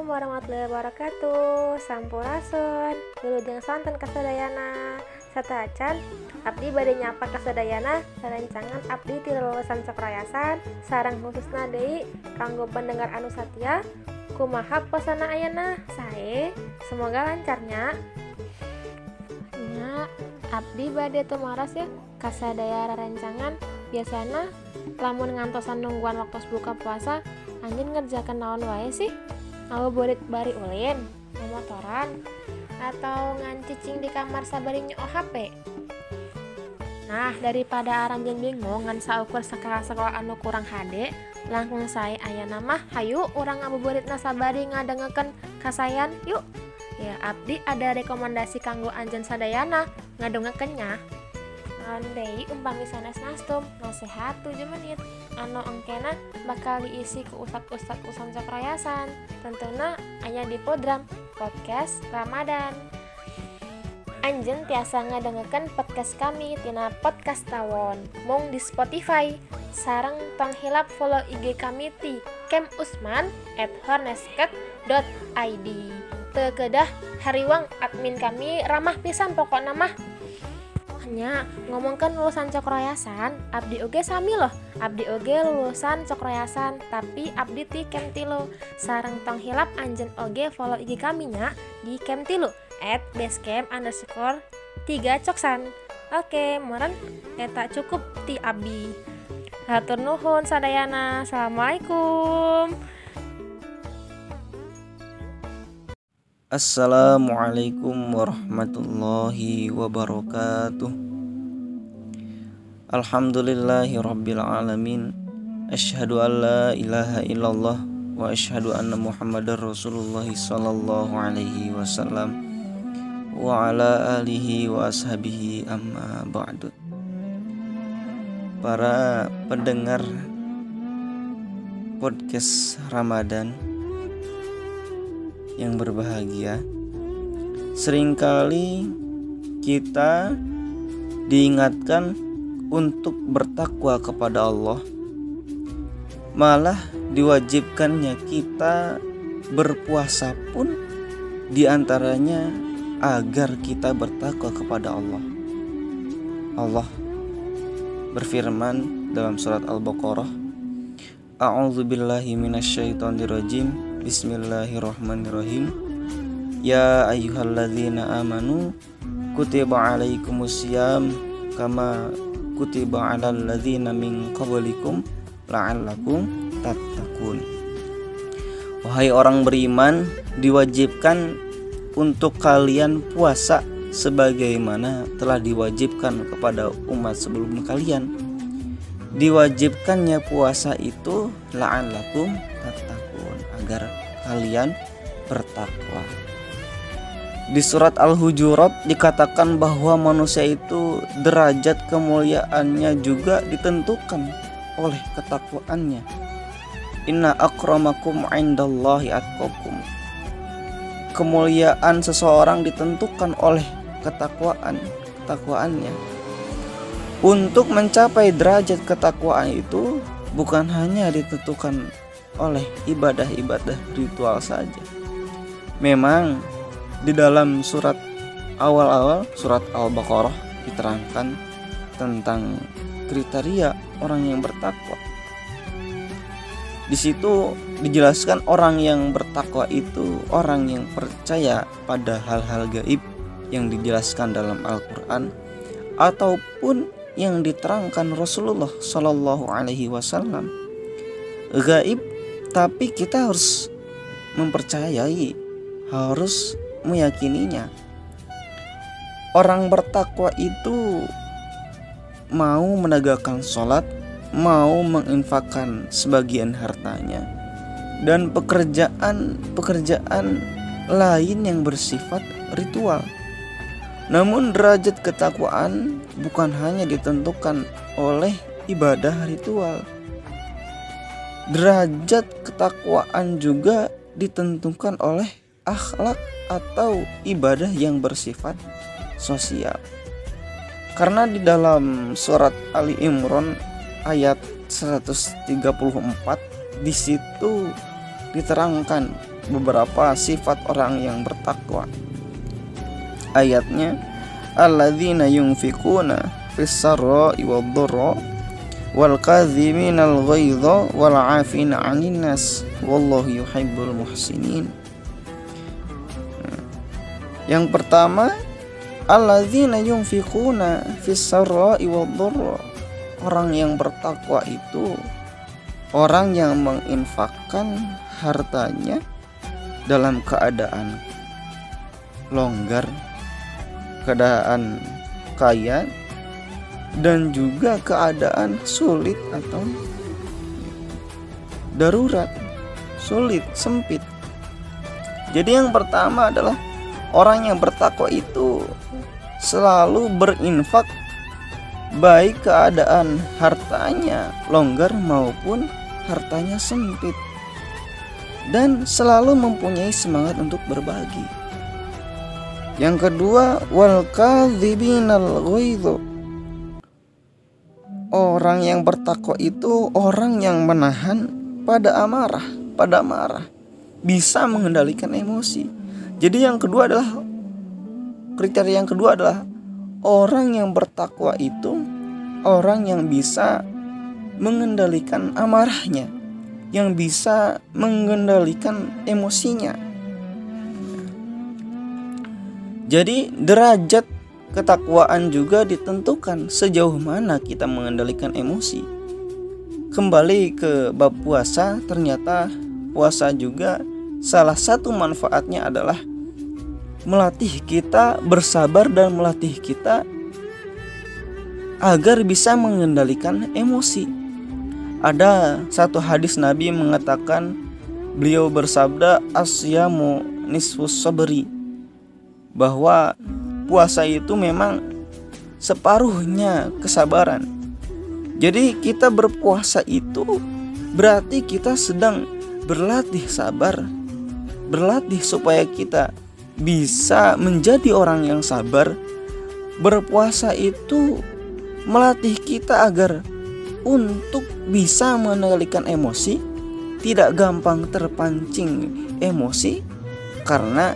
Assalamualaikum warahmatullahi wabarakatuh. Sampurasun Dulu jeng santan kasadayana Sata acan. Abdi badainya apa kasadayana Rancangan abdi ti lulusan Cakrayasan Sarang khusus nadei kanggo pendengar anu satya. Kumaha pesana ayana? Sae Semoga lancarnya. Nya Abdi badai tumaras ya. Kasadaya rancangan. Biasanya lamun ngantosan nungguan waktu buka puasa angin ngerjakan naon wae sih? Ngabuburit bari ulin motoran atau ngancicing di kamar sabari nyo HP Nah, daripada aranjen bingung ngan saukur sekolah-sekolah anu kurang HD, langsung saya ayah nama, hayu orang ngabuburit nasabari ngadengeken kasayan, yuk. Ya, Abdi ada rekomendasi kanggo anjen sadayana ngadongekennya. Andai umpami sanes nastum, nasehat 7 menit. Anu engkena bakal diisi ke ustad-ustad usan cakrayasan. Tentunya hanya di program podcast Ramadan. Anjen tiasa ngadengeken podcast kami tina podcast tawon mung di Spotify sarang tong follow IG kami ti Kem Usman at hornesket.id Tekedah hariwang admin kami ramah pisan pokok nama hanya ngomongkan lulusan cokroyasan Abdi oge sami loh. Abdi oge lulusan cokroyasan tapi Abdi ti Kem Tilu sarang tong hilap anjen oge follow IG kami nya di Kem Tilu at basecamp underscore 3 coksan. Oke meren eta cukup ti abdi. Hatur nuhun sadayana. Assalamualaikum Assalamualaikum warahmatullahi wabarakatuh. Alhamdulillahi rabbil alamin. Ashhadu an la ilaha illallah Wa ashhadu anna muhammadar rasulullah sallallahu alaihi wasallam Wa ala alihi wa ashabihi amma ba'du. Para pendengar podcast Ramadan yang berbahagia. Seringkali kita diingatkan untuk bertakwa kepada Allah. Malah diwajibkannya kita berpuasa pun di antaranya agar kita bertakwa kepada Allah. Allah berfirman dalam surat Al-Baqarah A'udzu billahi minasyaitonirrajim Bismillahirrahmanirrahim. Ya ayyuhalladzina amanu kutiba alaikumusiyam kama kutiba alal ladzina min qablikum la'allakum tattaqun. Wahai orang beriman diwajibkan untuk kalian puasa sebagaimana telah diwajibkan kepada umat sebelum kalian. Diwajibkannya puasa itu la'allakum tattaqun agar kalian bertakwa. Di surat Al-Hujurat dikatakan bahwa manusia itu derajat kemuliaannya juga ditentukan oleh ketakwaannya. Inna akramakum indallahi atqakum. Kemuliaan seseorang ditentukan oleh ketakwaan, ketakwaannya. Untuk mencapai derajat ketakwaan itu bukan hanya ditentukan oleh ibadah-ibadah ritual saja. Memang di dalam surat awal-awal surat Al-Baqarah diterangkan tentang kriteria orang yang bertakwa. Di situ dijelaskan orang yang bertakwa itu orang yang percaya pada hal-hal gaib yang dijelaskan dalam Al-Qur'an ataupun yang diterangkan Rasulullah Shallallahu alaihi wasallam. Gaib tapi kita harus mempercayai, harus meyakininya. Orang bertakwa itu mau menegakkan sholat, mau menginfakkan sebagian hartanya, dan pekerjaan-pekerjaan lain yang bersifat ritual. Namun derajat ketakwaan bukan hanya ditentukan oleh ibadah ritual, derajat ketakwaan juga ditentukan oleh akhlak atau ibadah yang bersifat sosial. Karena di dalam surat Ali Imran ayat 134 di situ diterangkan beberapa sifat orang yang bertakwa. Ayatnya alladzina yunfikuna fis sarra'i wad wal kadhiminal ghaidha wal 'afina 'anil nas. Wallahu yuhibbul muhsinin. Yang pertama alladzina yunfikuna fis sarra'i wad dharra orang yang bertakwa itu orang yang menginfakkan hartanya dalam keadaan longgar keadaan kaya dan juga keadaan sulit atau darurat, sulit, sempit. Jadi yang pertama adalah orang yang bertakwa itu selalu berinfak baik keadaan hartanya longgar maupun hartanya sempit dan selalu mempunyai semangat untuk berbagi. Yang kedua, wal kadzibinal ghaidho Orang yang bertakwa itu orang yang menahan pada amarah, pada marah, bisa mengendalikan emosi. Jadi yang kedua adalah kriteria yang kedua adalah orang yang bertakwa itu orang yang bisa mengendalikan amarahnya, yang bisa mengendalikan emosinya. Jadi derajat Ketakwaan juga ditentukan sejauh mana kita mengendalikan emosi. Kembali ke bab puasa, ternyata puasa juga salah satu manfaatnya adalah melatih kita bersabar dan melatih kita agar bisa mengendalikan emosi. Ada satu hadis Nabi mengatakan beliau bersabda asyamu nisfus sabri bahwa puasa itu memang separuhnya kesabaran. Jadi kita berpuasa itu berarti kita sedang berlatih sabar, berlatih supaya kita bisa menjadi orang yang sabar. Berpuasa itu melatih kita agar untuk bisa mengendalikan emosi, tidak gampang terpancing emosi karena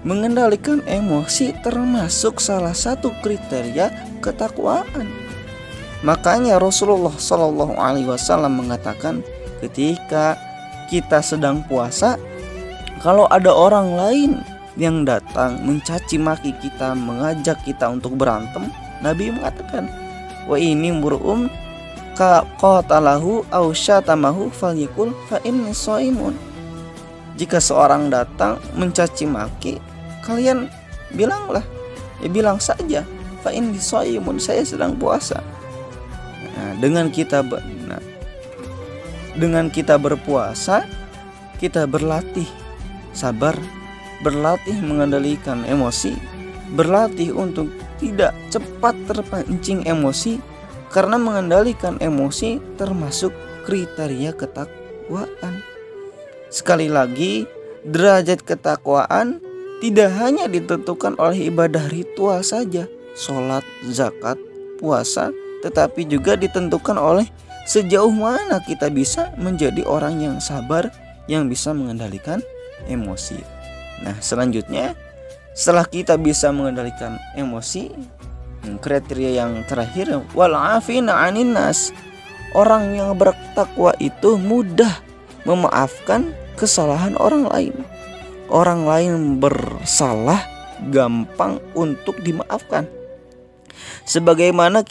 Mengendalikan emosi termasuk salah satu kriteria ketakwaan. Makanya Rasulullah Shallallahu Alaihi Wasallam mengatakan ketika kita sedang puasa, kalau ada orang lain yang datang mencaci maki kita, mengajak kita untuk berantem, Nabi mengatakan, wa ini mur'um ka qatalahu aw syatamahu falyakul fa inni Jika seorang datang mencaci maki kalian bilanglah ya bilang saja. Fa in saya sedang puasa. Nah, dengan kita nah, dengan kita berpuasa kita berlatih sabar berlatih mengendalikan emosi berlatih untuk tidak cepat terpancing emosi karena mengendalikan emosi termasuk kriteria ketakwaan. Sekali lagi derajat ketakwaan tidak hanya ditentukan oleh ibadah ritual saja, sholat, zakat, puasa, tetapi juga ditentukan oleh sejauh mana kita bisa menjadi orang yang sabar, yang bisa mengendalikan emosi. Nah, selanjutnya, setelah kita bisa mengendalikan emosi, hmm, kriteria yang terakhir, walafina aninas, orang yang bertakwa itu mudah memaafkan kesalahan orang lain orang lain bersalah gampang untuk dimaafkan. Sebagaimana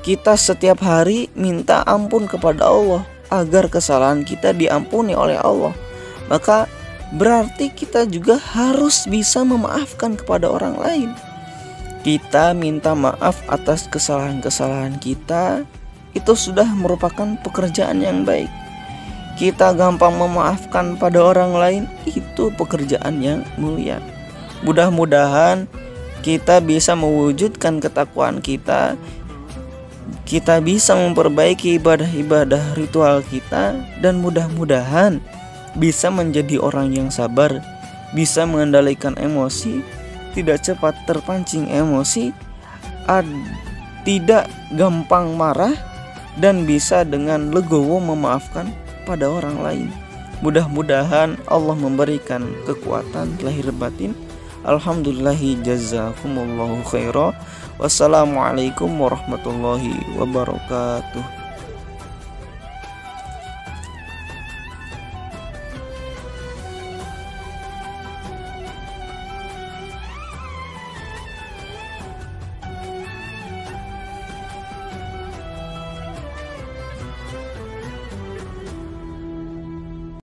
kita setiap hari minta ampun kepada Allah agar kesalahan kita diampuni oleh Allah, maka berarti kita juga harus bisa memaafkan kepada orang lain. Kita minta maaf atas kesalahan-kesalahan kita, itu sudah merupakan pekerjaan yang baik kita gampang memaafkan pada orang lain itu pekerjaan yang mulia. Mudah-mudahan kita bisa mewujudkan ketakwaan kita. Kita bisa memperbaiki ibadah-ibadah ritual kita dan mudah-mudahan bisa menjadi orang yang sabar, bisa mengendalikan emosi, tidak cepat terpancing emosi, tidak gampang marah dan bisa dengan legowo memaafkan kepada orang lain. Mudah-mudahan Allah memberikan kekuatan lahir batin. Alhamdulillahi jazakumullahu khairah. Wassalamualaikum warahmatullahi wabarakatuh.